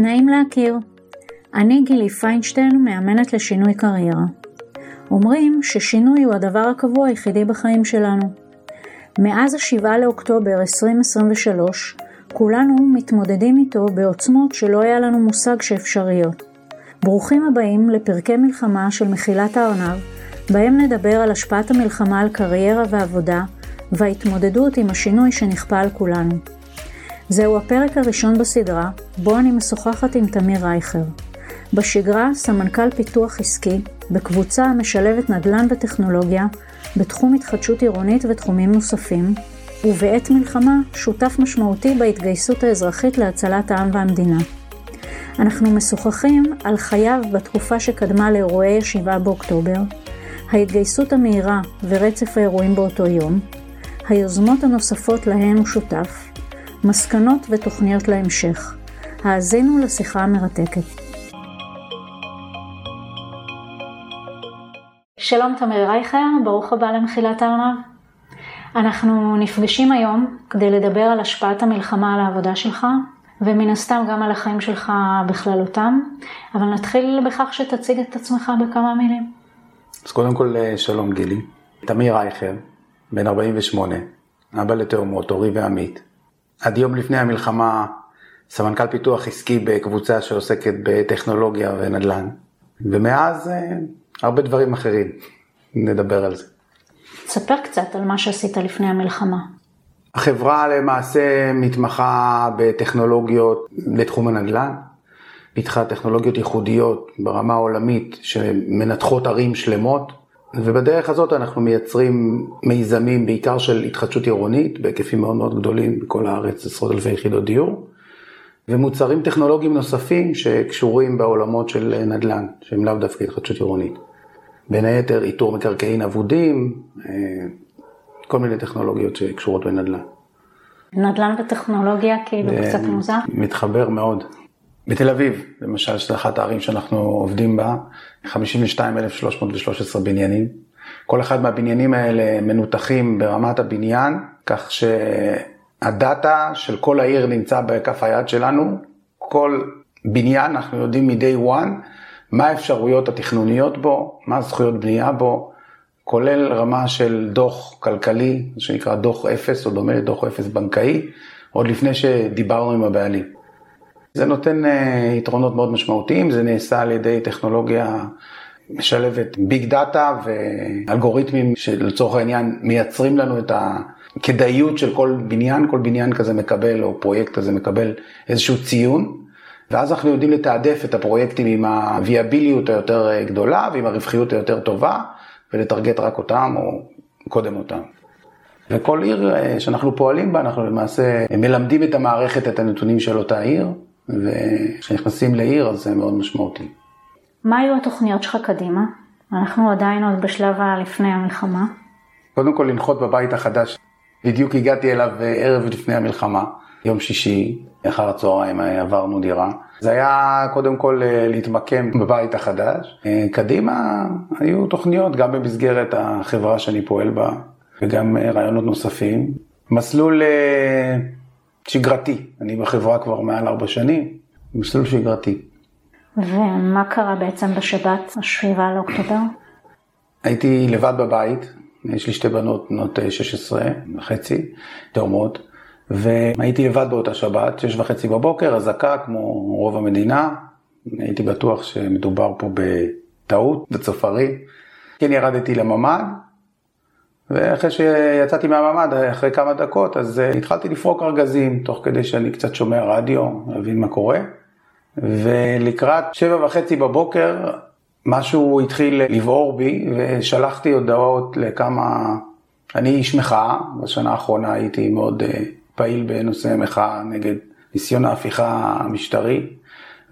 נעים להכיר. אני גילי פיינשטיין, מאמנת לשינוי קריירה. אומרים ששינוי הוא הדבר הקבוע היחידי בחיים שלנו. מאז ה-7 לאוקטובר 2023, כולנו מתמודדים איתו בעוצמות שלא היה לנו מושג שאפשריות. ברוכים הבאים לפרקי מלחמה של מחילת הארנב, בהם נדבר על השפעת המלחמה על קריירה ועבודה, וההתמודדות עם השינוי שנכפה על כולנו. זהו הפרק הראשון בסדרה, בו אני משוחחת עם תמיר רייכר. בשגרה סמנכ"ל פיתוח עסקי, בקבוצה המשלבת נדל"ן וטכנולוגיה, בתחום התחדשות עירונית ותחומים נוספים, ובעת מלחמה שותף משמעותי בהתגייסות האזרחית להצלת העם והמדינה. אנחנו משוחחים על חייו בתקופה שקדמה לאירועי 7 באוקטובר, ההתגייסות המהירה ורצף האירועים באותו יום, היוזמות הנוספות להן הוא שותף, מסקנות ותוכניות להמשך. האזינו לשיחה המרתקת. שלום תמיר רייכר, ברוך הבא למחילת הארנב. אנחנו נפגשים היום כדי לדבר על השפעת המלחמה על העבודה שלך, ומן הסתם גם על החיים שלך בכללותם, אבל נתחיל בכך שתציג את עצמך בכמה מילים. אז קודם כל שלום גילי, תמיר רייכר, בן 48, אבא לתאומות, אורי ועמית. עד יום לפני המלחמה סמנכ"ל פיתוח עסקי בקבוצה שעוסקת בטכנולוגיה ונדל"ן, ומאז אה, הרבה דברים אחרים, נדבר על זה. תספר קצת על מה שעשית לפני המלחמה. החברה למעשה מתמחה בטכנולוגיות לתחום הנדל"ן, פיתחה טכנולוגיות ייחודיות ברמה העולמית שמנתחות ערים שלמות, ובדרך הזאת אנחנו מייצרים מיזמים בעיקר של התחדשות עירונית בהיקפים מאוד מאוד גדולים בכל הארץ, עשרות אלפי יחידות דיור, ומוצרים טכנולוגיים נוספים שקשורים בעולמות של נדל"ן, שהם לאו דווקא התחדשות עירונית. בין היתר איתור מקרקעין אבודים, אה, כל מיני טכנולוגיות שקשורות בנדל"ן. נדל"ן וטכנולוגיה כאילו קצת מוזר? מתחבר מאוד. בתל אביב, למשל, שזו אחת הערים שאנחנו עובדים בה, 52,313 בניינים. כל אחד מהבניינים האלה מנותחים ברמת הבניין, כך שהדאטה של כל העיר נמצא בכף היד שלנו. כל בניין, אנחנו יודעים מ-day one, מה האפשרויות התכנוניות בו, מה הזכויות בנייה בו, כולל רמה של דוח כלכלי, שנקרא דוח אפס, או דומה לדוח אפס בנקאי, עוד לפני שדיברנו עם הבעלים. זה נותן אה, יתרונות מאוד משמעותיים, זה נעשה על ידי טכנולוגיה משלבת ביג דאטה ואלגוריתמים שלצורך העניין מייצרים לנו את הכדאיות של כל בניין, כל בניין כזה מקבל או פרויקט כזה מקבל איזשהו ציון, ואז אנחנו יודעים לתעדף את הפרויקטים עם הוויאביליות היותר אה, גדולה ועם הרווחיות היותר טובה, ולטרגט רק אותם או קודם אותם. וכל עיר אה, שאנחנו פועלים בה, אנחנו למעשה מלמדים את המערכת את הנתונים של אותה עיר, וכשנכנסים לעיר אז זה מאוד משמעותי. מה היו התוכניות שלך קדימה? אנחנו עדיין עוד בשלב הלפני המלחמה. קודם כל לנחות בבית החדש. בדיוק הגעתי אליו ערב לפני המלחמה, יום שישי, אחר הצהריים עברנו דירה. זה היה קודם כל אה, להתמקם בבית החדש. אה, קדימה היו תוכניות גם במסגרת החברה שאני פועל בה וגם אה, רעיונות נוספים. מסלול שגרתי, אני בחברה כבר מעל ארבע שנים, מסלול שגרתי. ומה קרה בעצם בשבת, השבעה לאוקטובר? הייתי לבד בבית, יש לי שתי בנות, בנות 16 וחצי, תאומות, והייתי לבד באותה שבת, שש וחצי בבוקר, אזעקה כמו רוב המדינה, הייתי בטוח שמדובר פה בטעות, בצופרי. כן ירדתי לממ"ד, ואחרי שיצאתי מהממ"ד, אחרי כמה דקות, אז אה, התחלתי לפרוק ארגזים, תוך כדי שאני קצת שומע רדיו, להבין מה קורה. ולקראת שבע וחצי בבוקר, משהו התחיל לבעור בי, ושלחתי הודעות לכמה... אני איש מחאה, בשנה האחרונה הייתי מאוד אה, פעיל בנושא מחאה נגד ניסיון ההפיכה המשטרי,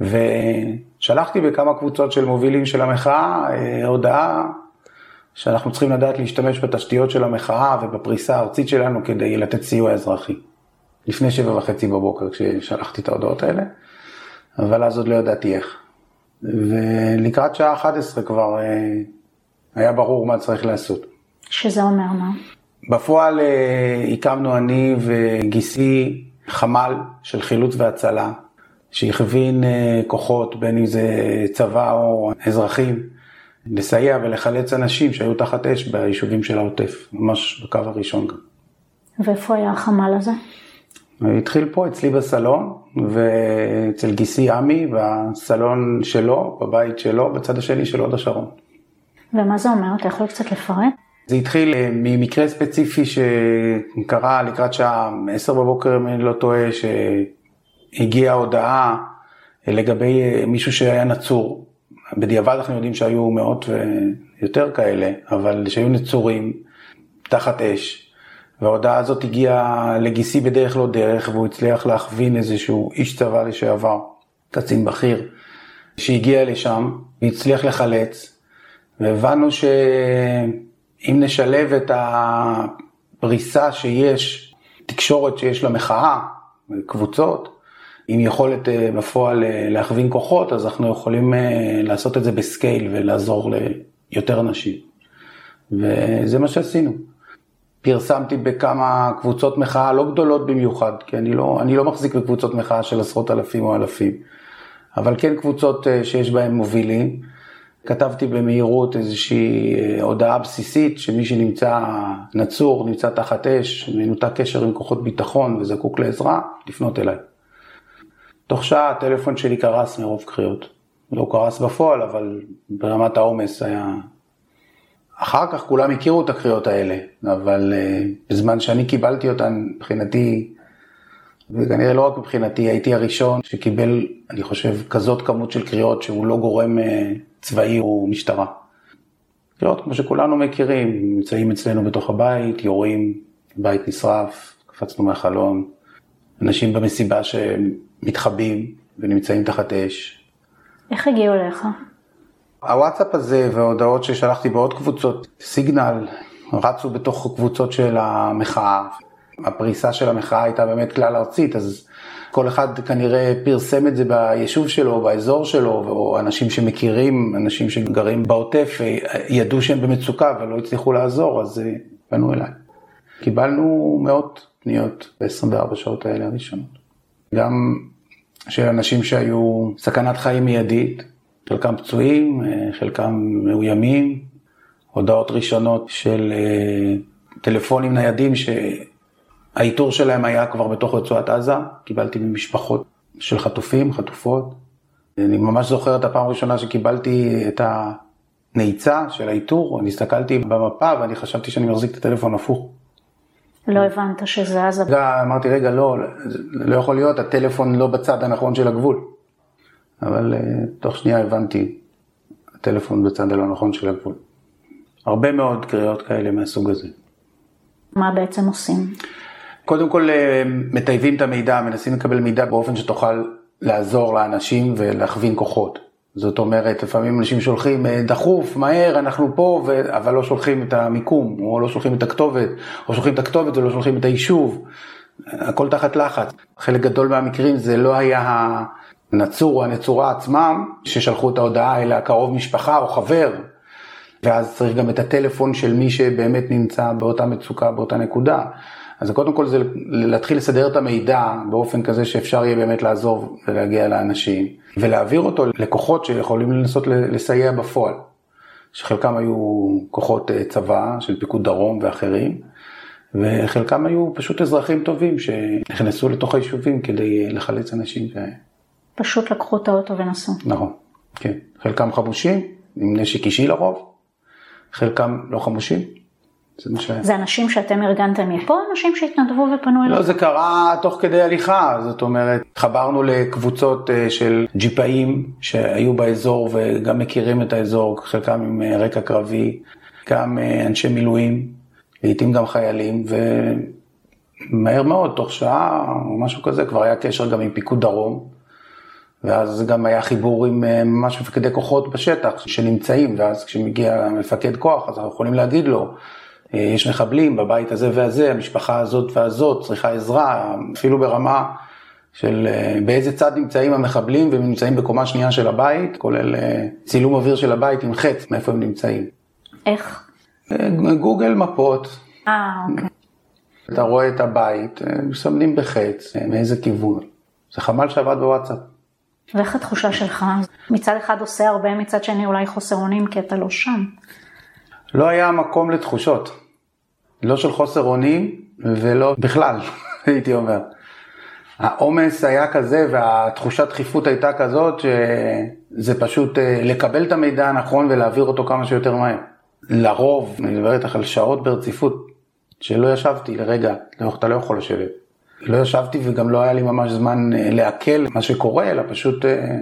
ושלחתי בכמה קבוצות של מובילים של המחאה אה, הודעה שאנחנו צריכים לדעת להשתמש בתשתיות של המחאה ובפריסה הארצית שלנו כדי לתת סיוע אזרחי. לפני שבע וחצי בבוקר כששלחתי את ההודעות האלה, אבל אז עוד לא ידעתי איך. ולקראת שעה 11 כבר אה, היה ברור מה צריך לעשות. שזה אומר מה? בפועל אה, הקמנו אני וגיסי חמ"ל של חילוץ והצלה שהכווין אה, כוחות, בין אם זה צבא או אזרחים, לסייע ולחלץ אנשים שהיו תחת אש ביישובים של העוטף, ממש בקו הראשון גם. ואיפה היה החמ"ל הזה? התחיל פה אצלי בסלון, ואצל גיסי עמי, בסלון שלו, בבית שלו, בצד השני של הוד השרון. ומה זה אומר? אתה יכול קצת לפרט? זה התחיל אה, ממקרה ספציפי שקרה לקראת שעה 10 בבוקר, אם אני לא טועה, שהגיעה הודעה לגבי אה, מישהו שהיה נצור. בדיעבד אנחנו יודעים שהיו מאות ויותר כאלה, אבל שהיו נצורים תחת אש. וההודעה הזאת הגיעה לגיסי בדרך לא דרך, והוא הצליח להכווין איזשהו איש צבא לשעבר, קצין בכיר, שהגיע לשם, והצליח לחלץ, והבנו שאם נשלב את הפריסה שיש, תקשורת שיש למחאה, קבוצות, עם יכולת אה, בפועל אה, להכווין כוחות, אז אנחנו יכולים אה, לעשות את זה בסקייל ולעזור ליותר אנשים. וזה מה שעשינו. פרסמתי בכמה קבוצות מחאה לא גדולות במיוחד, כי אני לא, אני לא מחזיק בקבוצות מחאה של עשרות אלפים או אלפים, אבל כן קבוצות שיש בהן מובילים. כתבתי במהירות איזושהי הודעה בסיסית שמי שנמצא נצור, נמצא תחת אש, מנותק קשר עם כוחות ביטחון וזקוק לעזרה, לפנות אליי. תוך שעה הטלפון שלי קרס מרוב קריאות. לא קרס בפועל, אבל ברמת העומס היה אחר כך כולם הכירו את הקריאות האלה, אבל uh, בזמן שאני קיבלתי אותן, מבחינתי, וכנראה לא רק מבחינתי, הייתי הראשון שקיבל, אני חושב, כזאת כמות של קריאות שהוא לא גורם uh, צבאי או משטרה. קריאות כמו שכולנו מכירים, נמצאים אצלנו בתוך הבית, יורים, בית נשרף, קפצנו מהחלון, אנשים במסיבה שמתחבאים ונמצאים תחת אש. איך הגיעו אליך? הוואטסאפ הזה וההודעות ששלחתי בעוד קבוצות, סיגנל, רצו בתוך קבוצות של המחאה. הפריסה של המחאה הייתה באמת כלל ארצית, אז כל אחד כנראה פרסם את זה ביישוב שלו, באזור שלו, או אנשים שמכירים, אנשים שגרים בעוטף, ידעו שהם במצוקה ולא הצליחו לעזור, אז אה, פנו אליי. קיבלנו מאות פניות ב-24 שעות האלה הראשונות. גם של אנשים שהיו סכנת חיים מיידית, חלקם פצועים, אה, חלקם מאוימים, הודעות ראשונות של אה, טלפונים ניידים שהאיתור שלהם היה כבר בתוך רצועת עזה, קיבלתי ממשפחות של חטופים, חטופות. אני ממש זוכר את הפעם הראשונה שקיבלתי את הנעיצה של האיתור, אני הסתכלתי במפה ואני חשבתי שאני מחזיק את הטלפון הפוך. לא הבנת שזה עזה? אמרתי, רגע, לא, לא יכול להיות, הטלפון לא בצד הנכון של הגבול. אבל uh, תוך שנייה הבנתי, הטלפון בצד הלא נכון של הגבול. הרבה מאוד קריאות כאלה מהסוג הזה. מה בעצם עושים? קודם כל אה, מטייבים את המידע, מנסים לקבל מידע באופן שתוכל לעזור לאנשים ולהכווין כוחות. זאת אומרת, לפעמים אנשים שולחים אה, דחוף, מהר, אנחנו פה, ו... אבל לא שולחים את המיקום, או לא שולחים את הכתובת, או שולחים את הכתובת ולא שולחים את היישוב. הכל תחת לחץ. חלק גדול מהמקרים זה לא היה הנצור או הנצורה עצמם, ששלחו את ההודעה אלא קרוב משפחה או חבר, ואז צריך גם את הטלפון של מי שבאמת נמצא באותה מצוקה, באותה נקודה. אז קודם כל זה להתחיל לסדר את המידע באופן כזה שאפשר יהיה באמת לעזור ולהגיע לאנשים, ולהעביר אותו לכוחות שיכולים לנסות לסייע בפועל. שחלקם היו כוחות אה, צבא של פיקוד דרום ואחרים, וחלקם היו פשוט אזרחים טובים שנכנסו לתוך היישובים כדי לחלץ אנשים. פשוט לקחו את האוטו ונסעו. נכון, כן. חלקם חמושים, עם נשק אישי לרוב, חלקם לא חמושים. זה, אנשים שאתם ארגנתם מפה, אנשים שהתנדבו ופנו אליו? לא, זה קרה תוך כדי הליכה, זאת אומרת, חברנו לקבוצות אה, של ג'יפאים שהיו באזור וגם מכירים את האזור, חלקם עם אה, רקע קרבי, גם אה, אנשי מילואים, לעיתים גם חיילים, ומהר מאוד, תוך שעה או משהו כזה, כבר היה קשר גם עם פיקוד דרום. ואז גם היה חיבור עם ממש מפקדי כוחות בשטח שנמצאים, ואז כשמגיע מפקד כוח, אז אנחנו יכולים להגיד לו, יש מחבלים בבית הזה והזה, המשפחה הזאת והזאת צריכה עזרה, אפילו ברמה של אה, באיזה צד נמצאים המחבלים, והם נמצאים בקומה שנייה של הבית, כולל צילום אוויר של הבית עם חץ, מאיפה הם נמצאים. איך? גוגל מפות. אה, אוקיי. אתה רואה את הבית, מסמנים בחץ, מאיזה כיוון. זה חמ"ל שעבד בוואטסאפ. ואיך התחושה שלך? מצד אחד עושה הרבה, מצד שני אולי חוסר אונים כי אתה לא שם. לא היה מקום לתחושות. לא של חוסר אונים ולא בכלל, הייתי אומר. העומס היה כזה והתחושת דחיפות הייתה כזאת שזה פשוט אה, לקבל את המידע הנכון ולהעביר אותו כמה שיותר מהר. לרוב, אני מדבר איתך על שעות ברציפות, שלא ישבתי לרגע, לא, אתה לא יכול לשבת. לא ישבתי וגם לא היה לי ממש זמן אה, לעכל מה שקורה, אלא פשוט אה,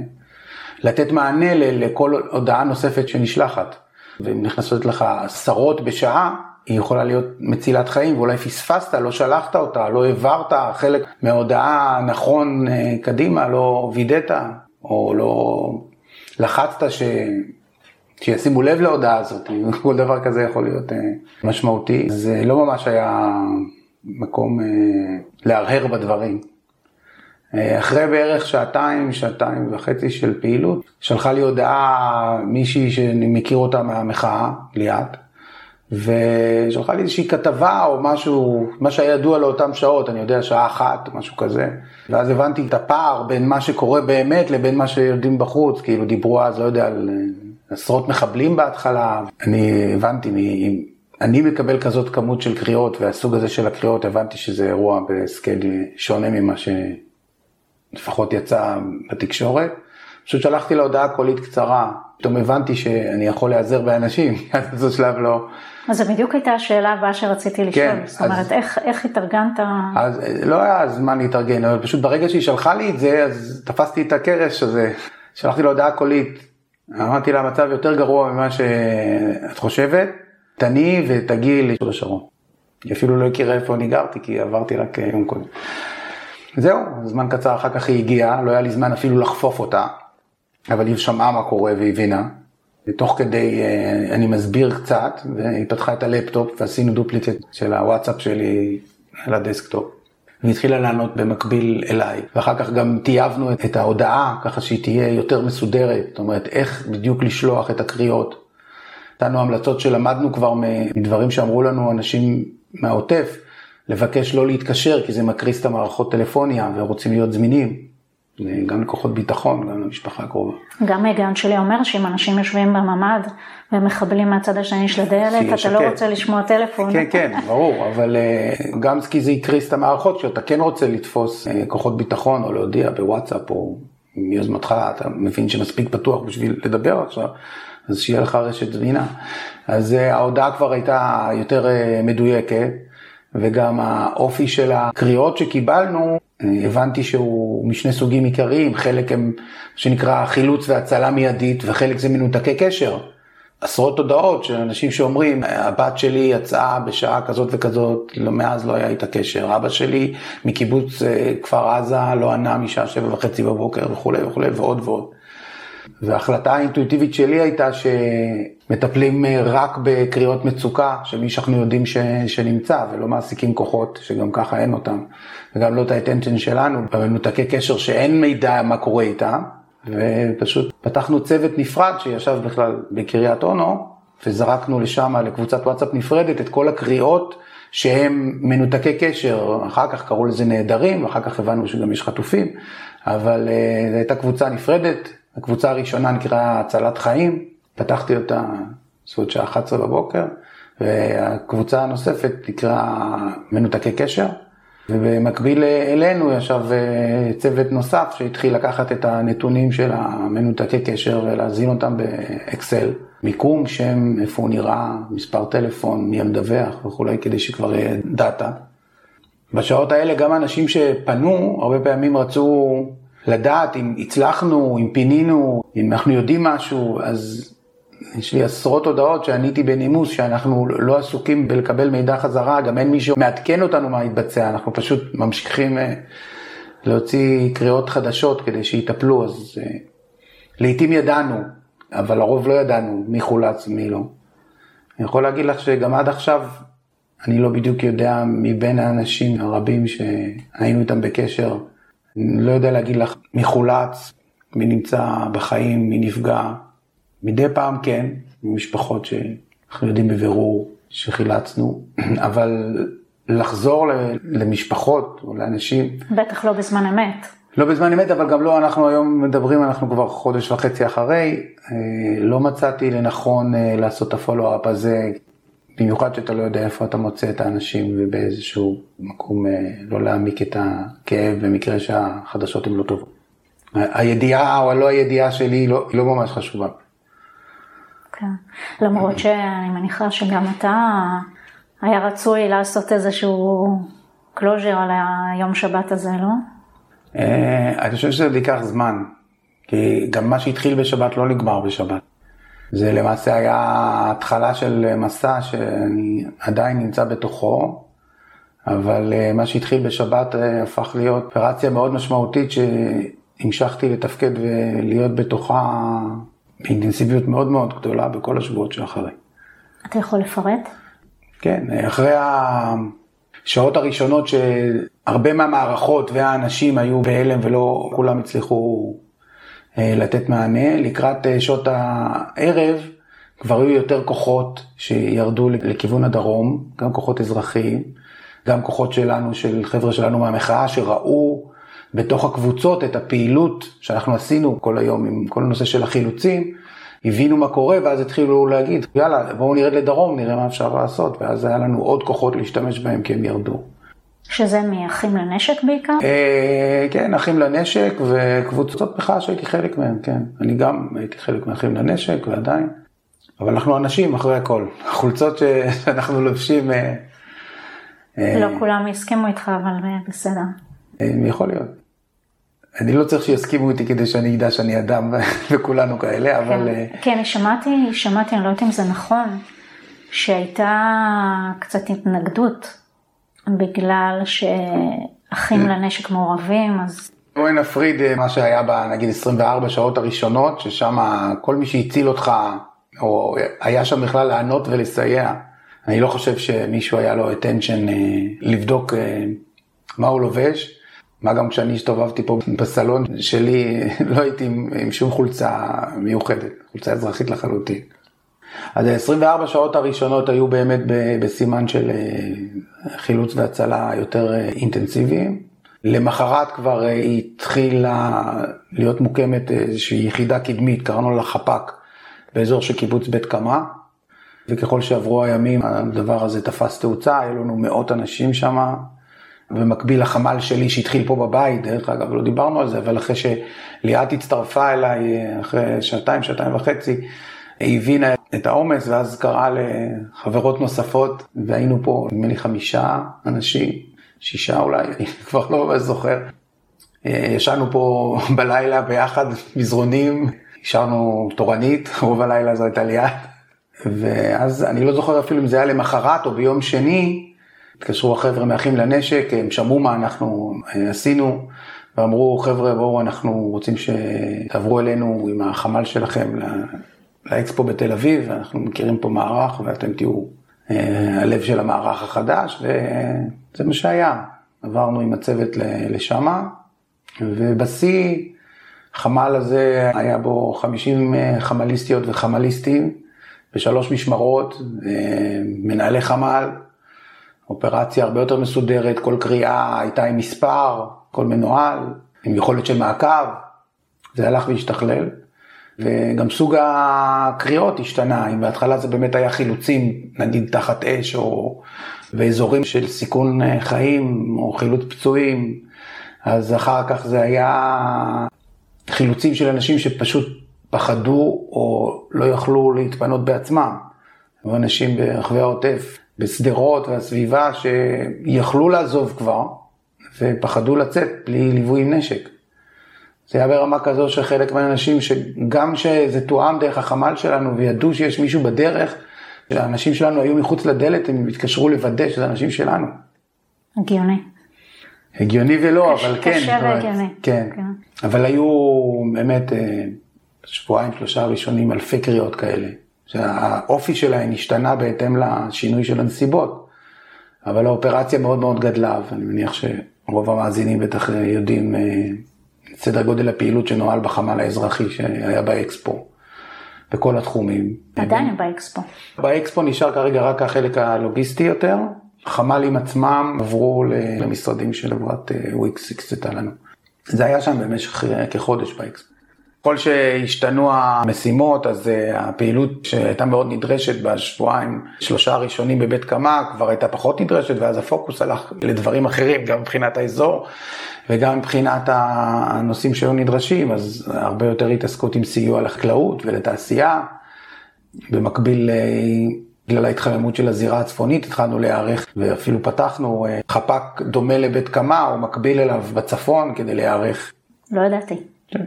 לתת מענה לכל הודעה נוספת שנשלחת. ואם נכנסות לך עשרות בשעה, היא יכולה להיות מצילת חיים, ואולי פספסת, לא שלחת אותה, לא העברת חלק מההודעה נכון אה, קדימה, לא וידאת, או לא לחצת ש... שישימו לב להודעה הזאת, כל דבר כזה יכול להיות משמעותי. זה לא ממש היה מקום אה, להרהר בדברים. אה, אחרי בערך שעתיים, שעתיים וחצי של פעילות, שלחה לי הודעה מישהי שאני מכיר אותה מהמחאה, ליאת, ושלחה לי איזושהי כתבה או משהו, מה שהיה ידוע לאותן שעות, אני יודע, שעה אחת, משהו כזה. ואז הבנתי את הפער בין מה שקורה באמת לבין מה שיודעים בחוץ, כאילו דיברו אז, לא יודע, על אה, עשרות מחבלים בהתחלה. אני הבנתי אני מקבל כזאת כמות של קריאות, והסוג הזה של הקריאות, הבנתי שזה אירוע בסקייל שונה ממה שלפחות יצא בתקשורת. פשוט שלחתי לה הודעה קולית קצרה, פתאום הבנתי שאני יכול להיעזר באנשים, עד איזה שלב לא. אז זו בדיוק הייתה השאלה הבאה שרציתי לשאול, כן, זאת אומרת, אז, איך, איך התארגנת? אז לא היה זמן להתארגן, אבל פשוט ברגע שהיא שלחה לי את זה, אז תפסתי את הקרש הזה, שלחתי לה הודעה קולית, אמרתי לה, המצב יותר גרוע ממה שאת חושבת, תניעי ותגיעי להוד השרון. היא אפילו לא הכירה איפה אני גרתי, כי עברתי רק יום קודם. זהו, זמן קצר אחר כך היא הגיעה, לא היה לי זמן אפילו לחפוף אותה, אבל היא שמעה מה קורה והבינה. ותוך כדי אה, אני מסביר קצת, והיא פתחה את הלפטופ ועשינו דופליקט של הוואטסאפ שלי על ה desktop. והיא התחילה לענות במקביל אליי, ואחר כך גם טייבנו את ההודעה ככה שהיא תהיה יותר מסודרת, זאת אומרת איך בדיוק לשלוח את הקריאות. נתנו המלצות שלמדנו כבר מדברים שאמרו לנו אנשים מהעוטף, לבקש לא להתקשר כי זה מקריס את המערכות טלפוניה ורוצים להיות זמינים. גם לכוחות ביטחון, גם למשפחה הקרובה. גם ההיגיון שלי אומר שאם אנשים יושבים בממ"ד ומחבלים מהצד השני של הדלת, אתה לא רוצה לשמוע טלפון. כן, כן, ברור, אבל אה, גם כי זה יקריס את המערכות, כשאתה כן רוצה לתפוס אה, כוחות ביטחון או להודיע בוואטסאפ או מיוזמתך, אתה מבין שמספיק פתוח בשביל לדבר עכשיו, אז שיהיה לך רשת זמינה. אז אה, ההודעה כבר הייתה יותר מדויקת, וגם האופי של הקריאות שקיבלנו, אה, הבנתי שהוא משני סוגים עיקריים, חלק הם שנקרא חילוץ והצלה מיידית, וחלק זה מנותקי קשר. עשרות הודעות של אנשים שאומרים, הבת שלי יצאה בשעה כזאת וכזאת, לא, מאז לא היה איתה קשר, אבא שלי מקיבוץ כפר עזה לא ענה משעה שבע וחצי בבוקר וכולי וכולי ועוד ועוד. וההחלטה האינטואיטיבית שלי הייתה שמטפלים אה, רק בקריאות מצוקה של מי שאנחנו יודעים ש... שנמצא ולא מעסיקים כוחות שגם ככה אין אותם וגם לא את האטנשן שלנו במנותקי קשר שאין מידע מה קורה איתם ופשוט פתחנו צוות נפרד שישב בכלל בקריית אונו וזרקנו לשם לקבוצת וואטסאפ נפרדת את כל הקריאות שהם מנותקי קשר, אחר כך קראו לזה נעדרים, אחר כך הבנו שגם יש חטופים, אבל uh, זו הייתה קבוצה נפרדת, הקבוצה הראשונה נקראה הצלת חיים, פתחתי אותה בסביבות שעה 11 בבוקר, והקבוצה הנוספת נקרא מנותקי קשר, ובמקביל אלינו ישב אה, צוות נוסף שהתחיל לקחת את הנתונים של המנותקי קשר ולהזין אותם באקסל, מיקום, שם, איפה הוא נראה, מספר טלפון, מי המדווח וכולי, כדי שכבר יהיה דאטה. בשעות האלה גם אנשים שפנו, הרבה פעמים רצו לדעת אם הצלחנו, אם פינינו, אם אנחנו יודעים משהו, אז יש לי עשרות הודעות שעניתי בנימוס שאנחנו לא עסוקים בלקבל מידע חזרה, גם אין מישהו מעדכן אותנו מה התבצע, אנחנו פשוט ממשיכים אה, להוציא קריאות חדשות כדי שיטפלו, אז אה, לעתים ידענו, אבל לרוב לא ידענו מי חולץ ומי לא. אני יכול להגיד לך שגם עד עכשיו אני לא בדיוק יודע מבין האנשים הרבים שהיינו איתם בקשר, אני לא יודע להגיד לך מי חולץ, מי נמצא בחיים, מי נפגע. מדי פעם כן, משפחות שאנחנו יודעים בבירור שחילצנו, אבל לחזור למשפחות או לאנשים... בטח לא בזמן אמת. לא בזמן אמת, אבל גם לא, אנחנו היום מדברים, אנחנו כבר חודש וחצי אחרי, אה, לא מצאתי לנכון אה, לעשות את הפולו-אפ הזה, במיוחד שאתה לא יודע איפה אתה מוצא את האנשים ובאיזשהו מקום אה, לא להעמיק את הכאב במקרה שהחדשות הן לא טובות. הידיעה או הלא הידיעה שלי היא לא, היא לא ממש חשובה. כן, למרות שאני מניחה שגם אתה, היה רצוי לעשות איזשהו closure על היום שבת הזה, לא? אה, אני חושב שזה ייקח זמן, כי גם מה שהתחיל בשבת לא נגמר בשבת. זה למעשה היה התחלה של מסע שאני עדיין נמצא בתוכו, אבל אה, מה שהתחיל בשבת אה, הפך להיות אופרציה מאוד משמעותית שהמשכתי לתפקד ולהיות בתוכה באינטנסיביות מאוד מאוד גדולה בכל השבועות שאחרי. אתה יכול לפרט? כן, אחרי השעות הראשונות שהרבה מהמערכות והאנשים היו בהלם ולא כולם הצליחו אה, לתת מענה, לקראת אה, שעות הערב כבר היו יותר כוחות שירדו לכיוון הדרום, גם כוחות אזרחיים, גם כוחות שלנו, של חבר'ה שלנו מהמחאה, שראו בתוך הקבוצות את הפעילות שאנחנו עשינו כל היום עם כל הנושא של החילוצים, הבינו מה קורה ואז התחילו להגיד, יאללה, בואו נרד לדרום, נראה מה אפשר לעשות, ואז היה לנו עוד כוחות להשתמש בהם כי הם ירדו. שזה מאחים לנשק בעיקר? אה, כן, אחים לנשק וקבוצות מחאה שהייתי חלק מהם, כן. אני גם הייתי חלק מאחים לנשק ועדיין. אבל אנחנו אנשים אחרי הכל. החולצות שאנחנו לובשים... אה, אה, לא כולם יסכימו איתך, אבל בסדר. יכול להיות. אני לא צריך שיסכימו איתי כדי שאני אדע שאני אדם וכולנו כאלה, אבל... כן, כן, שמעתי, שמעתי, אני לא יודעת אם זה נכון, שהייתה קצת התנגדות בגלל שאחים לנשק מעורבים, אז... בואי נפריד אה, מה שהיה בנגיד 24 שעות הראשונות, ששם כל מי שהציל אותך, או היה שם בכלל לענות ולסייע. אני לא חושב שמישהו היה לו attention אה, לבדוק אה, מה הוא לובש. מה גם כשאני הסתובבתי פה בסלון שלי, לא הייתי עם, עם שום חולצה מיוחדת, חולצה אזרחית לחלוטין. אז ה-24 שעות הראשונות היו באמת בסימן של אה, חילוץ והצלה יותר אה, אינטנסיביים. למחרת כבר אה, התחילה להיות מוקמת איזושהי יחידה קדמית, קראנו לה חפ"ק, באזור של קיבוץ בית קמה. וככל שעברו הימים הדבר הזה תפס תאוצה, היו לנו מאות אנשים שם, במקביל לחמ"ל שלי שהתחיל פה בבית, דרך אגב, לא דיברנו על זה, אבל אחרי שליאת הצטרפה אליי, אחרי שעתיים, שעתיים וחצי, היא הבינה את העומס ואז קראה לחברות נוספות והיינו פה נדמה לי חמישה אנשים, שישה אולי, אני כבר לא ממש זוכר. ישנו פה בלילה ביחד מזרונים, השארנו תורנית, רוב הלילה זו הייתה ליד. ואז אני לא זוכר אפילו אם זה היה למחרת או ביום שני, התקשרו החבר'ה מאחים לנשק, הם שמעו מה אנחנו אה, עשינו, ואמרו חבר'ה בואו אנחנו רוצים שתעברו אלינו עם החמ"ל שלכם לאקספו בתל אביב, אנחנו מכירים פה מערך ואתם תהיו אה, הלב של המערך החדש, וזה מה שהיה. עברנו עם הצוות לשמה, ובשיא, חמ"ל הזה היה בו 50 אה, חמ"ליסטיות וחמ"ליסטים, בשלוש משמרות, מנהלי חמ"ל, אופרציה הרבה יותר מסודרת, כל קריאה הייתה עם מספר, כל מנוהל, עם יכולת של מעקב, זה הלך והשתכלל. וגם סוג הקריאות השתנה, אם בהתחלה זה באמת היה חילוצים, נגיד תחת אש, או באזורים של סיכון אה, חיים, או חילוץ פצועים, אז אחר כך זה היה חילוצים של אנשים שפשוט פחדו או לא יכלו להתפנות בעצמם. אנשים ברחבי העוטף, בשדרות והסביבה, שיכלו לעזוב כבר, ופחדו לצאת בלי ליווי עם נשק. זה היה ברמה כזו שחלק מהאנשים, שגם שזה תואם דרך החמ"ל שלנו וידעו שיש מישהו בדרך, שהאנשים שלנו היו מחוץ לדלת, הם התקשרו לוודא שזה אנשים שלנו. הגיוני. הגיוני ולא, קש, אבל כן. קשה והגיוני. כן. כן. אבל היו באמת אה, שבועיים, שלושה ראשונים אלפי קריאות כאלה, שהאופי שלהן השתנה בהתאם לשינוי של הנסיבות. אבל האופרציה מאוד מאוד גדלה, ואני מניח שרוב המאזינים בטח יודעים אה, סדר גודל הפעילות שנוהל בחמ"ל האזרחי שהיה באקספו, בכל התחומים. עדיין באקספו. באקספו נשאר כרגע רק החלק הלוגיסטי יותר. החמ"לים עצמם עברו למשרדים של חברת וויקס הקצתה לנו. זה היה שם במשך כחודש באקספו. ככל שהשתנו המשימות, אז אה, הפעילות שהייתה מאוד נדרשת בשבועיים, שלושה הראשונים בבית קמה, כבר הייתה פחות נדרשת, ואז הפוקוס הלך לדברים אחרים, גם מבחינת האזור וגם מבחינת הנושאים שהיו נדרשים, אז הרבה יותר התעסקות עם סיוע לחקלאות ולתעשייה. במקביל, אה, בגלל ההתחממות של הזירה הצפונית, התחלנו להיערך ואפילו פתחנו אה, חפ"ק דומה לבית קמה, או מקביל אליו בצפון, כדי להיערך. לא ידעתי. כן.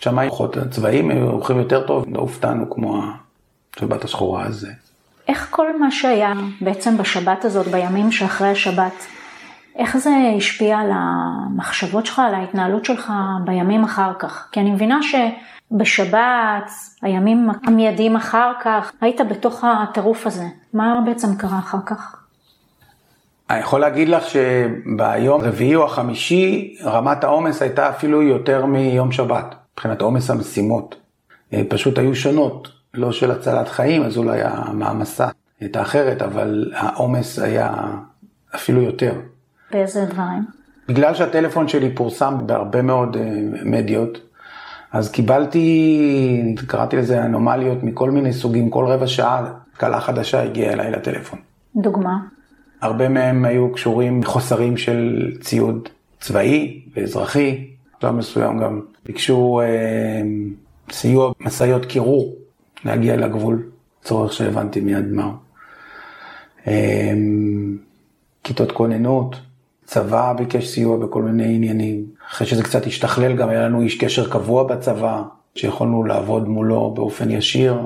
שם הכוחות הצבאיים הולכים יותר טוב, לא הופתענו כמו השבת השחורה הזה. איך כל מה שהיה בעצם בשבת הזאת, בימים שאחרי השבת, איך זה השפיע על המחשבות שלך, על ההתנהלות שלך בימים אחר כך? כי אני מבינה שבשבת, הימים המיידיים אחר כך, היית בתוך הטירוף הזה. מה בעצם קרה אחר כך? אני יכול להגיד לך שביום רביעי או החמישי, רמת העומס הייתה אפילו יותר מיום שבת. מבחינת עומס המשימות. אה, פשוט היו שונות, לא של הצלת חיים, אז אולי המעמסה הייתה אחרת, אבל העומס היה אפילו יותר. באיזה דברים? בגלל שהטלפון שלי פורסם בהרבה מאוד אה, מדיות, אז קיבלתי, קראתי לזה אנומליות מכל מיני סוגים, כל רבע שעה קלה חדשה הגיעה אליי לטלפון. דוגמה? הרבה מהם היו קשורים לחוסרים של ציוד צבאי ואזרחי, בשלב מסוים גם ביקשו אה, סיוע משאיות קירור להגיע לגבול, צורך שהבנתי מיד מהו. אה, כיתות כוננות, צבא ביקש סיוע בכל מיני עניינים. אחרי שזה קצת השתכלל גם היה לנו איש קשר קבוע בצבא, שיכולנו לעבוד מולו באופן ישיר,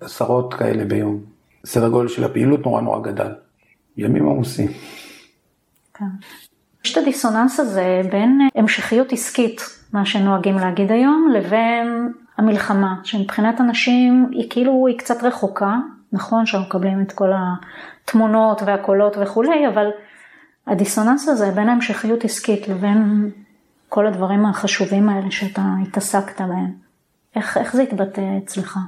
עשרות כאלה ביום. סדר גודל של הפעילות נורא נורא גדל. ימים עמוסים. כן. יש את הדיסוננס הזה בין המשכיות עסקית, מה שנוהגים להגיד היום, לבין המלחמה, שמבחינת אנשים היא כאילו, היא קצת רחוקה, נכון שאנחנו מקבלים את כל התמונות והקולות וכולי, אבל הדיסוננס הזה בין ההמשכיות עסקית לבין כל הדברים החשובים האלה שאתה התעסקת בהם, איך, איך זה התבטא אצלך?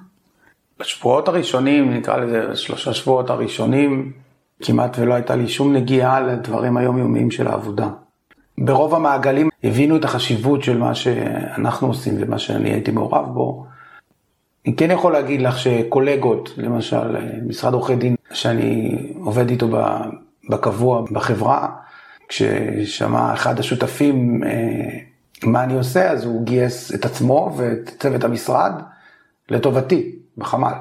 בשבועות הראשונים, נקרא לזה שלושה שבועות הראשונים, כמעט ולא הייתה לי שום נגיעה לדברים היומיומיים של העבודה. ברוב המעגלים הבינו את החשיבות של מה שאנחנו עושים ומה שאני הייתי מעורב בו. אני כן יכול להגיד לך שקולגות, למשל משרד עורכי דין שאני עובד איתו בקבוע בחברה, כששמע אחד השותפים אה, מה אני עושה, אז הוא גייס את עצמו ואת צוות המשרד לטובתי בחמ"ל.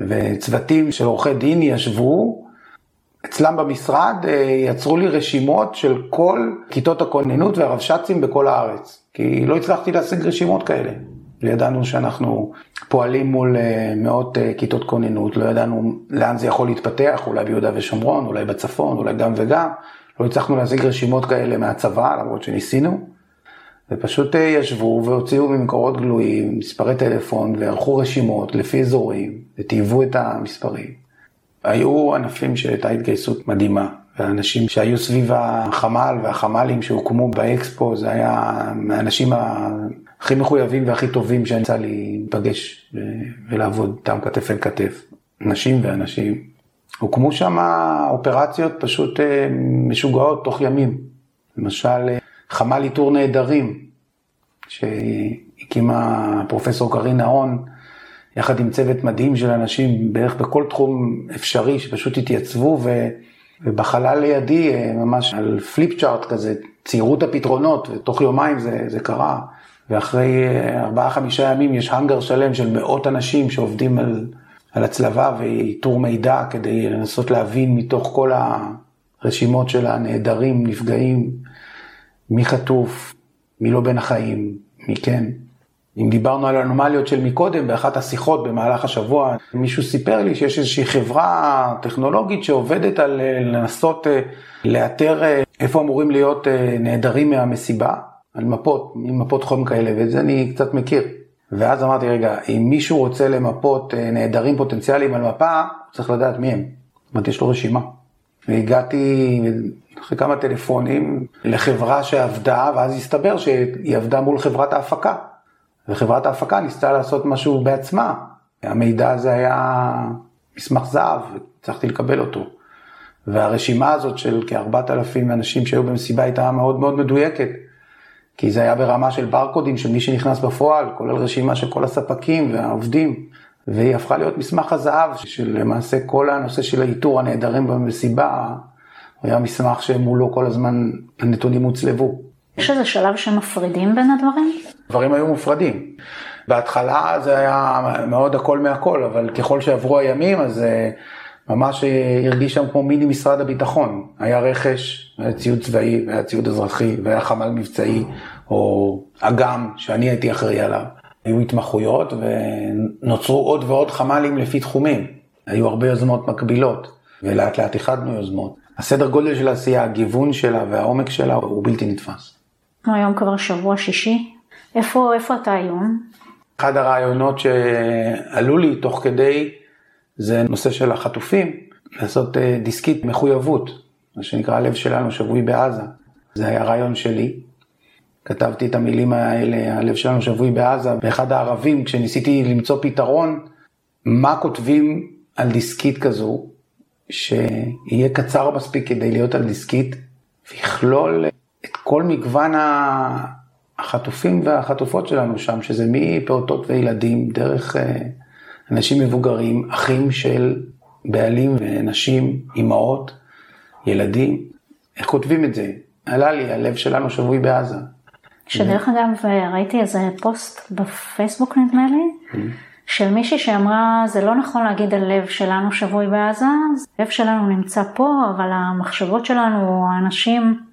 וצוותים של עורכי דין ישבו אצלם במשרד אה, יצרו לי רשימות של כל כיתות הכוננות והרבש"צים בכל הארץ, כי לא הצלחתי להשיג רשימות כאלה. וידענו שאנחנו פועלים מול אה, מאות אה, כיתות כוננות, לא ידענו לאן זה יכול להתפתח, אולי ביהודה ושומרון, אולי בצפון, אולי גם וגם. לא הצלחנו להשיג רשימות כאלה מהצבא, למרות שניסינו. ופשוט ישבו והוציאו ממקורות גלויים מספרי טלפון וערכו רשימות לפי אזורים וטייבו את המספרים. היו ענפים שהייתה התגייסות מדהימה, והאנשים שהיו סביב החמ"ל והחמ"לים שהוקמו באקספו, זה היה מהאנשים הכי מחויבים והכי טובים שיצא לי להיפגש ולעבוד איתם כתף אל כתף, נשים ואנשים. הוקמו שם אופרציות פשוט אה, משוגעות תוך ימים. למשל, אה, חמ"ל איתור נעדרים, שהקימה פרופסור קרין נהון, יחד עם צוות מדהים של אנשים בערך בכל תחום אפשרי שפשוט התייצבו ו... ובחלל לידי אה, ממש על פליפ צ'ארט כזה ציירו את הפתרונות ותוך יומיים זה, זה קרה ואחרי אה, ארבעה חמישה ימים יש האנגר שלם של מאות אנשים שעובדים על, על הצלבה ואיתור מידע כדי לנסות להבין מתוך כל הרשימות של הנעדרים, נפגעים, מי חטוף, מי לא בין החיים, מי כן. אם דיברנו על אנומליות של מקודם, באחת השיחות במהלך השבוע, מישהו סיפר לי שיש איזושהי חברה טכנולוגית שעובדת על אה, לנסות אה, לאתר אה, איפה אמורים להיות נעדרים מהמסיבה, על מפות, מפות חום כאלה, ואת זה אני קצת מכיר. ואז אמרתי, רגע, אם מישהו רוצה למפות נעדרים פוטנציאליים על מפה, צריך לדעת מי הם. זאת אומרת, יש לו רשימה. והגעתי אחרי כמה טלפונים לחברה שעבדה, ואז הסתבר שהיא עבדה מול חברת ההפקה. וחברת ההפקה ניסתה לעשות משהו בעצמה. המידע הזה היה מסמך זהב, הצלחתי לקבל אותו. והרשימה הזאת של כארבעת אלפים אנשים שהיו במסיבה הייתה מאוד מאוד מדויקת. כי זה היה ברמה של ברקודים של מי שנכנס בפועל, כולל רשימה של כל הספקים והעובדים, והיא הפכה להיות מסמך הזהב, שלמעשה כל הנושא של האיתור הנעדרים במסיבה, היה מסמך שמולו כל הזמן הנתונים הוצלבו. יש איזה שלב שמפרידים בין הדברים? דברים היו מופרדים. בהתחלה זה היה מאוד הכל מהכל, אבל ככל שעברו הימים אז אה, ממש הרגיש שם כמו מיני משרד הביטחון. היה רכש, היה ציוד צבאי, היה ציוד אזרחי, והיה חמ"ל מבצעי, או אגם שאני הייתי אחראי עליו. היו התמחויות ונוצרו עוד ועוד חמ"לים לפי תחומים. היו הרבה יוזמות מקבילות, ולאט לאט איחדנו יוזמות. הסדר גודל של העשייה, הגיוון שלה והעומק שלה הוא בלתי נתפס. היום כבר שבוע שישי. איפה, איפה אתה היום? אחד הרעיונות שעלו לי תוך כדי זה נושא של החטופים, לעשות אה, דיסקית מחויבות, מה שנקרא הלב שלנו שבוי בעזה. זה היה רעיון שלי. כתבתי את המילים האלה, הלב שלנו שבוי בעזה, באחד הערבים, כשניסיתי למצוא פתרון, מה כותבים על דיסקית כזו, שיהיה קצר מספיק כדי להיות על דיסקית, ויכלול כל מגוון החטופים והחטופות שלנו שם, שזה מפעוטות וילדים, דרך אה, אנשים מבוגרים, אחים של בעלים ונשים, אימהות, ילדים. איך כותבים את זה? עלה לי, הלב שלנו שבוי בעזה. שדרך אגב, ראיתי איזה פוסט בפייסבוק נדמה לי, mm-hmm. של מישהי שאמרה, זה לא נכון להגיד הלב שלנו שבוי בעזה, הלב שלנו נמצא פה, אבל המחשבות שלנו, האנשים,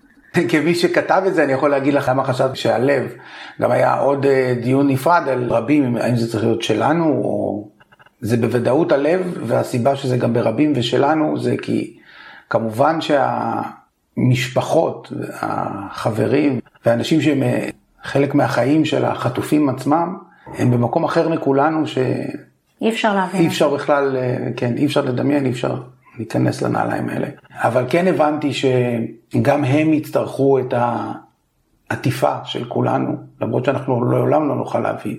כמי שכתב את זה, אני יכול להגיד לך למה חשבתי שהלב, גם היה עוד אה, דיון נפרד על רבים, האם זה צריך להיות שלנו, או... זה בוודאות הלב, והסיבה שזה גם ברבים ושלנו, זה כי כמובן שהמשפחות, החברים, ואנשים שהם אה, חלק מהחיים של החטופים עצמם, הם במקום אחר מכולנו ש... אי אפשר להבין. אי אפשר בכלל, אה, כן, אי אפשר לדמיין, אי אפשר להיכנס לנעליים האלה. אבל כן הבנתי שגם הם יצטרכו את העטיפה של כולנו, למרות שאנחנו לעולם לא נוכל להבין.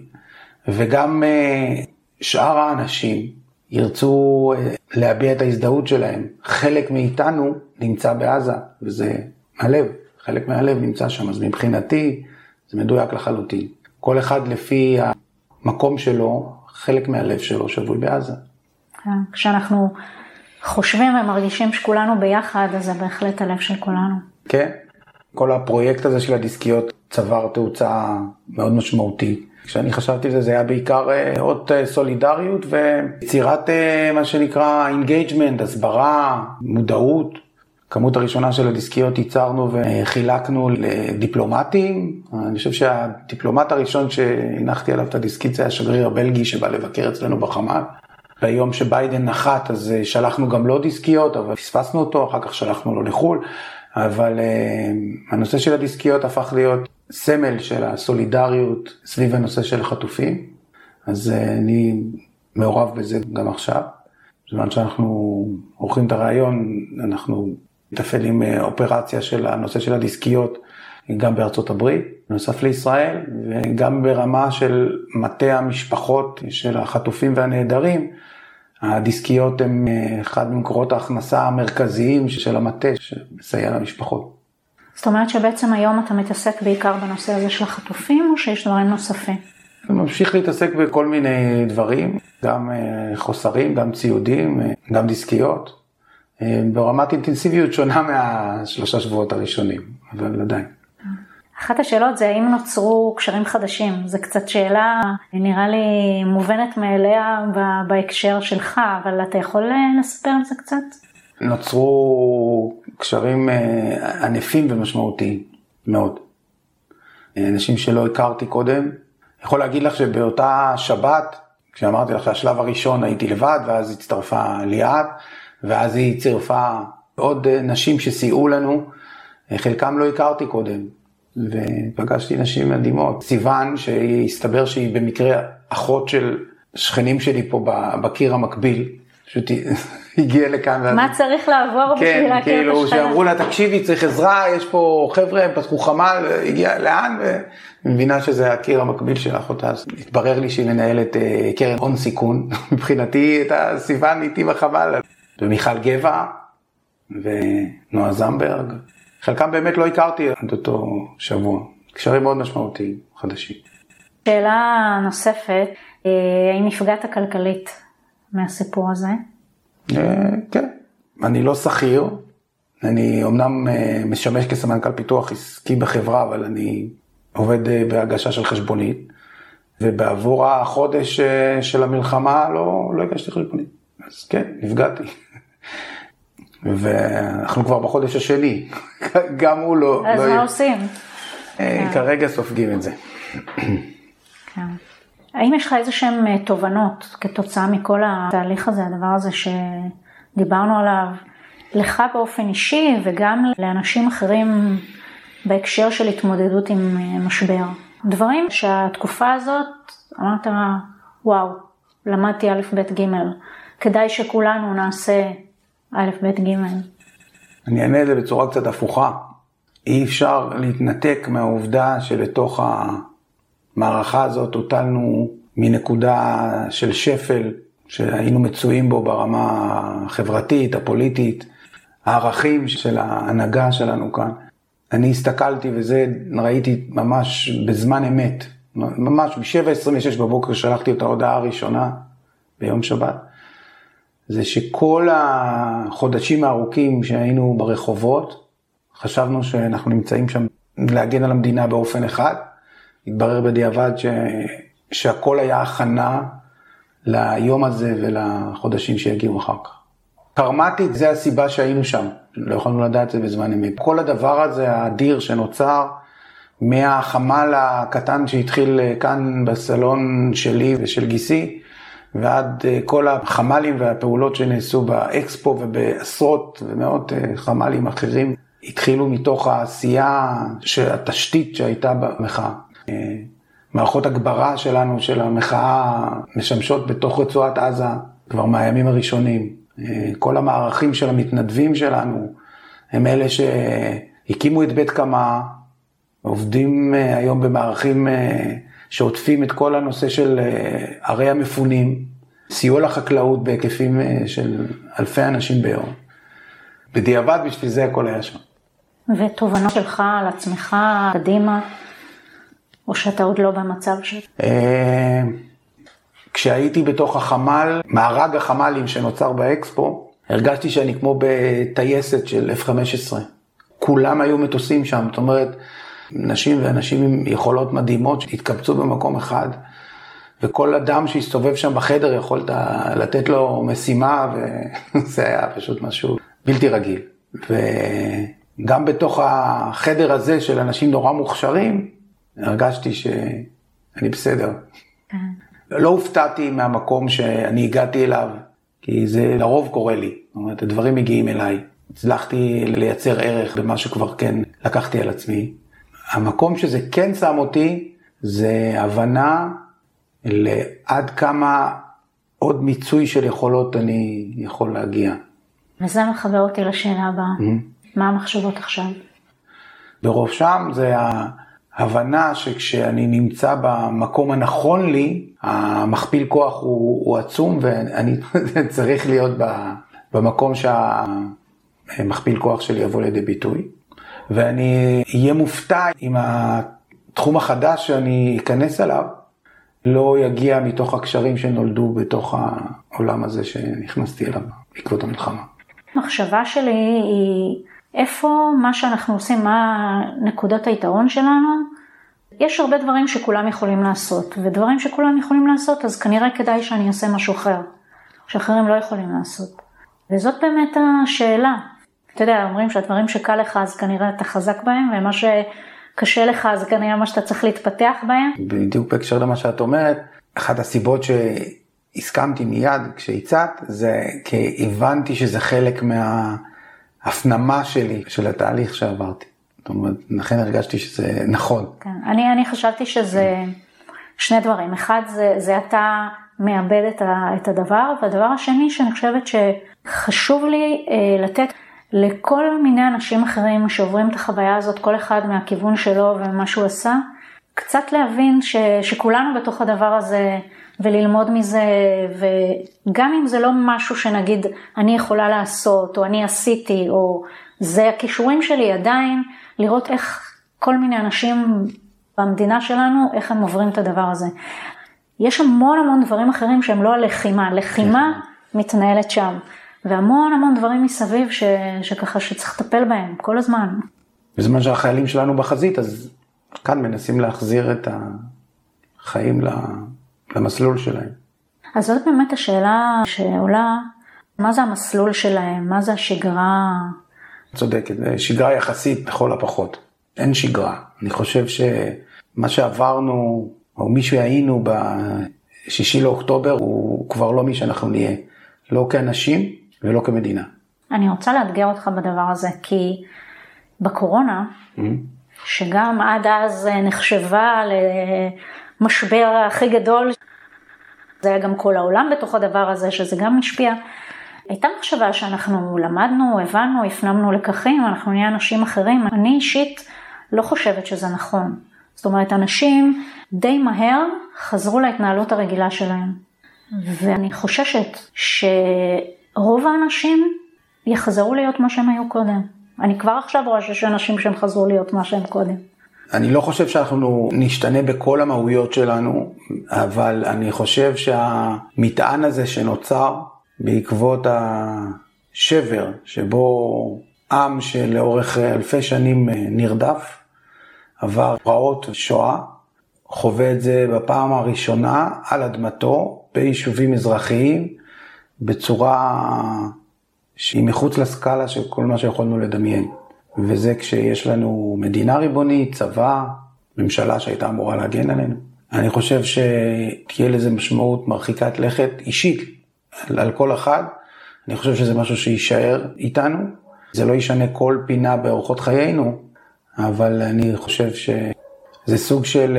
וגם אה, שאר האנשים ירצו אה, להביע את ההזדהות שלהם. חלק מאיתנו נמצא בעזה, וזה מהלב, חלק מהלב נמצא שם, אז מבחינתי זה מדויק לחלוטין. כל אחד לפי המקום שלו, חלק מהלב שלו שבוי בעזה. כן, כשאנחנו חושבים ומרגישים שכולנו ביחד, אז זה בהחלט הלב של כולנו. כן, כל הפרויקט הזה של הדיסקיות צבר תאוצה מאוד משמעותית. כשאני חשבתי על זה, זה היה בעיקר אה, עוד אה, סולידריות ויצירת אה, מה שנקרא engagement, הסברה, מודעות. כמות הראשונה של הדיסקיות ייצרנו וחילקנו לדיפלומטים. אני חושב שהדיפלומט הראשון שהנחתי עליו את הדיסקית זה השגריר הבלגי שבא לבקר אצלנו בחמ"ל. ביום שביידן נחת אז אה, שלחנו גם לו דיסקיות, אבל פספסנו אותו, אחר כך שלחנו לו לחו"ל, אבל uh, הנושא של הדיסקיות הפך להיות סמל של הסולידריות סביב הנושא של החטופים, אז uh, אני מעורב בזה גם עכשיו. בזמן שאנחנו עורכים את הרעיון, אנחנו מתפעלים אופרציה של הנושא של הדיסקיות גם בארצות הברית, בנוסף לישראל, וגם ברמה של מטה המשפחות של החטופים והנעדרים. הדיסקיות הן אה, אחד ממקורות ההכנסה המרכזיים של המטה שמסייע למשפחות. זאת אומרת שבעצם היום אתה מתעסק בעיקר בנושא הזה של החטופים, או שיש דברים נוספים? אני ממשיך להתעסק בכל מיני דברים, גם אה, חוסרים, גם ציודים, אה, גם דיסקיות, ברמת אינטנסיביות שונה מהשלושה שבועות הראשונים, אבל עדיין. אחת השאלות זה האם נוצרו קשרים חדשים, זו קצת שאלה נראה לי מובנת מאליה בהקשר שלך, אבל אתה יכול לספר על זה קצת? נוצרו קשרים אה, ענפים ומשמעותיים מאוד. אנשים שלא הכרתי קודם. אני יכול להגיד לך שבאותה שבת, כשאמרתי לך שהשלב הראשון הייתי לבד, ואז הצטרפה ליאת, ואז היא צירפה עוד נשים שסייעו לנו, חלקם לא הכרתי קודם. ופגשתי נשים מדהימות. סיוון, שהסתבר שהיא במקרה אחות של שכנים שלי פה בקיר המקביל, פשוט הגיעה לכאן. מה צריך לעבור בשביל כן, להכיר את השכנה? כן, כאילו שאמרו לה, תקשיבי, צריך עזרה, יש פה חבר'ה, הם פתחו חמ"ל, הגיעה לאן, ומבינה שזה הקיר המקביל של אחותה. התברר לי שהיא מנהלת אה, קרן הון סיכון, מבחינתי את הסיוון איתי בחמ"ל. ומיכל גבע, ונועה זמברג. חלקם באמת לא הכרתי עד אותו שבוע. קשרים מאוד משמעותיים, חדשים. שאלה נוספת, אה, האם נפגעת כלכלית מהסיפור הזה? אה, כן, אני לא שכיר, אני אומנם אה, משמש כסמנכ"ל פיתוח עסקי בחברה, אבל אני עובד בהגשה של חשבונית, ובעבור החודש של המלחמה לא, לא הגשתי חשבונית. אז כן, נפגעתי. ואנחנו כבר בחודש השני, גם הוא לא... אז לא מה יהיה. עושים? כן. כרגע סופגים את זה. כן. האם יש לך איזה שהן אה, תובנות כתוצאה מכל התהליך הזה, הדבר הזה שדיברנו עליו, לך באופן אישי וגם לאנשים אחרים בהקשר של התמודדות עם אה, משבר? דברים שהתקופה הזאת, אמרת, וואו, למדתי א', ב', ג', כדאי שכולנו נעשה א', ב', ג'. אני אענה את זה בצורה קצת הפוכה. אי אפשר להתנתק מהעובדה שלתוך המערכה הזאת הוטלנו מנקודה של שפל שהיינו מצויים בו ברמה החברתית, הפוליטית, הערכים של ההנהגה שלנו כאן. אני הסתכלתי וזה ראיתי ממש בזמן אמת, ממש ב-7.26 בבוקר שלחתי את ההודעה הראשונה ביום שבת. זה שכל החודשים הארוכים שהיינו ברחובות, חשבנו שאנחנו נמצאים שם להגן על המדינה באופן אחד. התברר בדיעבד ש... שהכל היה הכנה ליום הזה ולחודשים שיגיעו אחר כך. קרמטית זה הסיבה שהיינו שם, לא יכולנו לדעת את זה בזמן אמת. כל הדבר הזה האדיר שנוצר מהחמ"ל הקטן שהתחיל כאן בסלון שלי ושל גיסי, ועד אה, כל החמ"לים והפעולות שנעשו באקספו ובעשרות ומאות אה, חמ"לים אחרים, התחילו מתוך העשייה, התשתית שהייתה במחאה. אה, מערכות הגברה שלנו, של המחאה, משמשות בתוך רצועת עזה כבר מהימים הראשונים. כל המערכים של המתנדבים שלנו הם אלה שהקימו את בית קמה, עובדים היום במערכים שעוטפים את כל הנושא של אה, ערי המפונים, סיוע לחקלאות בהיקפים אה, של אלפי אנשים ביום. בדיעבד בשביל זה הכל היה שם. ותובנות שלך על עצמך קדימה, או שאתה עוד לא במצב ש... אה, כשהייתי בתוך החמ"ל, מארג החמ"לים שנוצר באקספו, הרגשתי שאני כמו בטייסת של F-15. כולם היו מטוסים שם, זאת אומרת, נשים ואנשים עם יכולות מדהימות שהתקבצו במקום אחד, וכל אדם שהסתובב שם בחדר יכולת לתת לו משימה, וזה היה פשוט משהו בלתי רגיל. וגם בתוך החדר הזה של אנשים נורא מוכשרים, הרגשתי שאני בסדר. כן. לא הופתעתי מהמקום שאני הגעתי אליו, כי זה לרוב קורה לי. זאת אומרת, הדברים מגיעים אליי. הצלחתי לייצר ערך במה שכבר כן לקחתי על עצמי. המקום שזה כן שם אותי, זה הבנה לעד כמה עוד מיצוי של יכולות אני יכול להגיע. וזה מחבר אותי לשאלה הבאה. Mm-hmm. מה המחשבות עכשיו? בראשם זה ההבנה שכשאני נמצא במקום הנכון לי, המכפיל כוח הוא, הוא עצום ואני צריך להיות במקום שהמכפיל כוח שלי יבוא לידי ביטוי. ואני אהיה מופתע אם התחום החדש שאני אכנס אליו לא יגיע מתוך הקשרים שנולדו בתוך העולם הזה שנכנסתי אליו בעקבות המלחמה. המחשבה שלי היא איפה מה שאנחנו עושים, מה נקודת היתרון שלנו. יש הרבה דברים שכולם יכולים לעשות, ודברים שכולם יכולים לעשות, אז כנראה כדאי שאני אעשה משהו אחר, שאחרים לא יכולים לעשות. וזאת באמת השאלה, אתה יודע, אומרים שהדברים שקל לך אז כנראה אתה חזק בהם, ומה שקשה לך זה כנראה מה שאתה צריך להתפתח בהם. בדיוק בהקשר למה שאת אומרת, אחת הסיבות שהסכמתי מיד כשהצעת, זה כי הבנתי שזה חלק מההפנמה שלי, של התהליך שעברתי. זאת אומרת, לכן הרגשתי שזה נכון. כן, אני, אני חשבתי שזה שני דברים. אחד, זה, זה אתה מאבד את, ה, את הדבר, והדבר השני שאני חושבת שחשוב לי אה, לתת לכל מיני אנשים אחרים שעוברים את החוויה הזאת, כל אחד מהכיוון שלו ומה שהוא עשה, קצת להבין ש, שכולנו בתוך הדבר הזה וללמוד מזה, וגם אם זה לא משהו שנגיד אני יכולה לעשות, או אני עשיתי, או זה הכישורים שלי, עדיין לראות איך כל מיני אנשים במדינה שלנו, איך הם עוברים את הדבר הזה. יש המון המון דברים אחרים שהם לא הלחימה, לחימה מתנהלת שם, והמון המון דברים מסביב ש, שככה שצריך לטפל בהם כל הזמן. בזמן שהחיילים שלנו בחזית, אז כאן מנסים להחזיר את החיים למסלול שלהם. אז זאת באמת השאלה שעולה, מה זה המסלול שלהם, מה זה השגרה? צודקת, שגרה יחסית לכל הפחות. אין שגרה. אני חושב שמה שעברנו, או מי שהיינו בשישי לאוקטובר, הוא כבר לא מי שאנחנו נהיה. לא כאנשים ולא כמדינה. אני רוצה לאתגר אותך בדבר הזה, כי בקורונה, mm-hmm. שגם עד אז נחשבה למשבר הכי גדול, זה היה גם כל העולם בתוך הדבר הזה, שזה גם משפיע. הייתה מחשבה שאנחנו למדנו, הבנו, הפנמנו לקחים, אנחנו נהיה אנשים אחרים. אני אישית לא חושבת שזה נכון. זאת אומרת, אנשים די מהר חזרו להתנהלות הרגילה שלהם. ואני חוששת שרוב האנשים יחזרו להיות מה שהם היו קודם. אני כבר עכשיו רואה שיש אנשים שהם חזרו להיות מה שהם קודם. אני לא חושב שאנחנו נשתנה בכל המהויות שלנו, אבל אני חושב שהמטען הזה שנוצר בעקבות השבר שבו עם שלאורך אלפי שנים נרדף, עבר פרעות שואה, חווה את זה בפעם הראשונה על אדמתו ביישובים אזרחיים בצורה שהיא מחוץ לסקאלה של כל מה שיכולנו לדמיין. וזה כשיש לנו מדינה ריבונית, צבא, ממשלה שהייתה אמורה להגן עלינו. אני חושב שתהיה לזה משמעות מרחיקת לכת אישית על, על כל אחד. אני חושב שזה משהו שיישאר איתנו. זה לא ישנה כל פינה באורחות חיינו, אבל אני חושב שזה סוג של,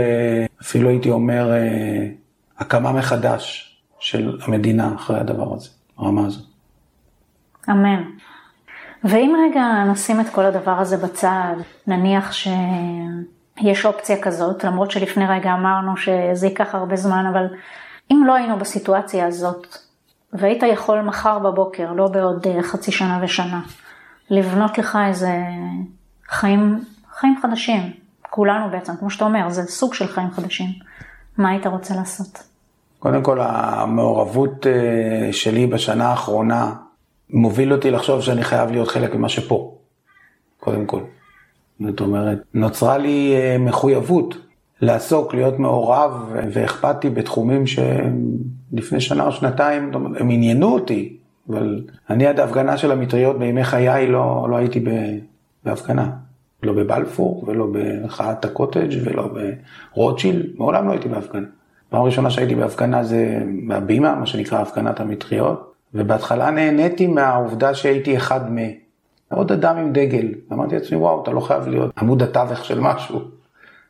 אפילו הייתי אומר, הקמה מחדש של המדינה אחרי הדבר הזה, הרמה הזאת. אמן. ואם רגע נשים את כל הדבר הזה בצד, נניח שיש אופציה כזאת, למרות שלפני רגע אמרנו שזה ייקח הרבה זמן, אבל אם לא היינו בסיטואציה הזאת, והיית יכול מחר בבוקר, לא בעוד אה, חצי שנה ושנה, לבנות לך איזה חיים, חיים חדשים, כולנו בעצם, כמו שאתה אומר, זה סוג של חיים חדשים, מה היית רוצה לעשות? קודם כל, המעורבות אה, שלי בשנה האחרונה מוביל אותי לחשוב שאני חייב להיות חלק ממה שפה, קודם כל. זאת אומרת, נוצרה לי אה, מחויבות לעסוק, להיות מעורב ואכפתי בתחומים שלפני שנה או שנתיים, הם עניינו אותי, אבל אני עד ההפגנה של המטריות בימי חיי לא, לא הייתי בהפגנה. לא בבלפור ולא במחאת הקוטג' ולא ברוטשילד, מעולם לא הייתי בהפגנה. פעם ראשונה שהייתי בהפגנה זה בהבימה, מה שנקרא הפגנת המטריות, ובהתחלה נהניתי מהעובדה שהייתי אחד מ... עוד אדם עם דגל. אמרתי לעצמי, וואו, אתה לא חייב להיות עמוד התווך של משהו.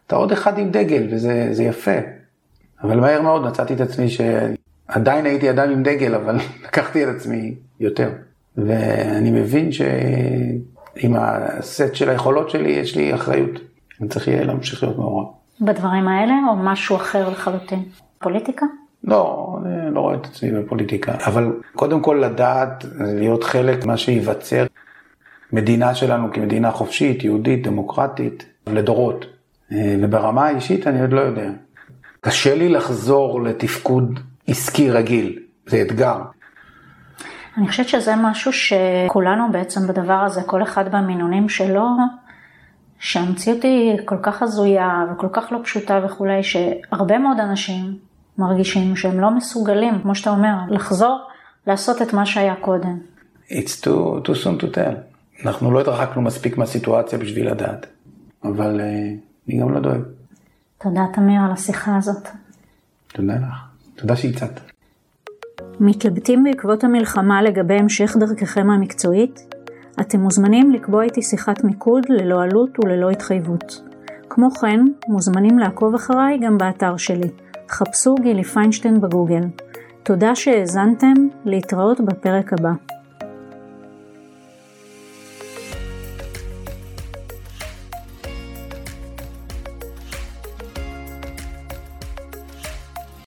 אתה עוד אחד עם דגל, וזה יפה. אבל מהר מאוד מצאתי את עצמי שעדיין הייתי אדם עם דגל, אבל לקחתי את עצמי יותר. ואני מבין שעם הסט של היכולות שלי, יש לי אחריות. אני צריך יהיה להמשיך להיות מעורב. בדברים האלה, או משהו אחר לחלוטין? פוליטיקה? לא, אני לא רואה את עצמי בפוליטיקה, אבל קודם כל לדעת, להיות חלק מה שייווצר מדינה שלנו כמדינה חופשית, יהודית, דמוקרטית, לדורות. וברמה האישית אני עוד לא יודע. קשה לי לחזור לתפקוד עסקי רגיל, זה אתגר. אני חושבת שזה משהו שכולנו בעצם בדבר הזה, כל אחד במינונים שלו, שהמציאות היא כל כך הזויה וכל כך לא פשוטה וכולי, שהרבה מאוד אנשים מרגישים שהם לא מסוגלים, כמו שאתה אומר, לחזור לעשות את מה שהיה קודם. It's too, too soon to tell. אנחנו לא התרחקנו מספיק מהסיטואציה בשביל לדעת, אבל uh, אני גם לא דואג. תודה תמיר על השיחה הזאת. תודה לך, תודה שהצעת. מתלבטים בעקבות המלחמה לגבי המשך דרככם המקצועית? אתם מוזמנים לקבוע איתי שיחת מיקוד ללא עלות וללא התחייבות. כמו כן, מוזמנים לעקוב אחריי גם באתר שלי. חפשו גילי פיינשטיין בגוגל. תודה שהאזנתם, להתראות בפרק הבא.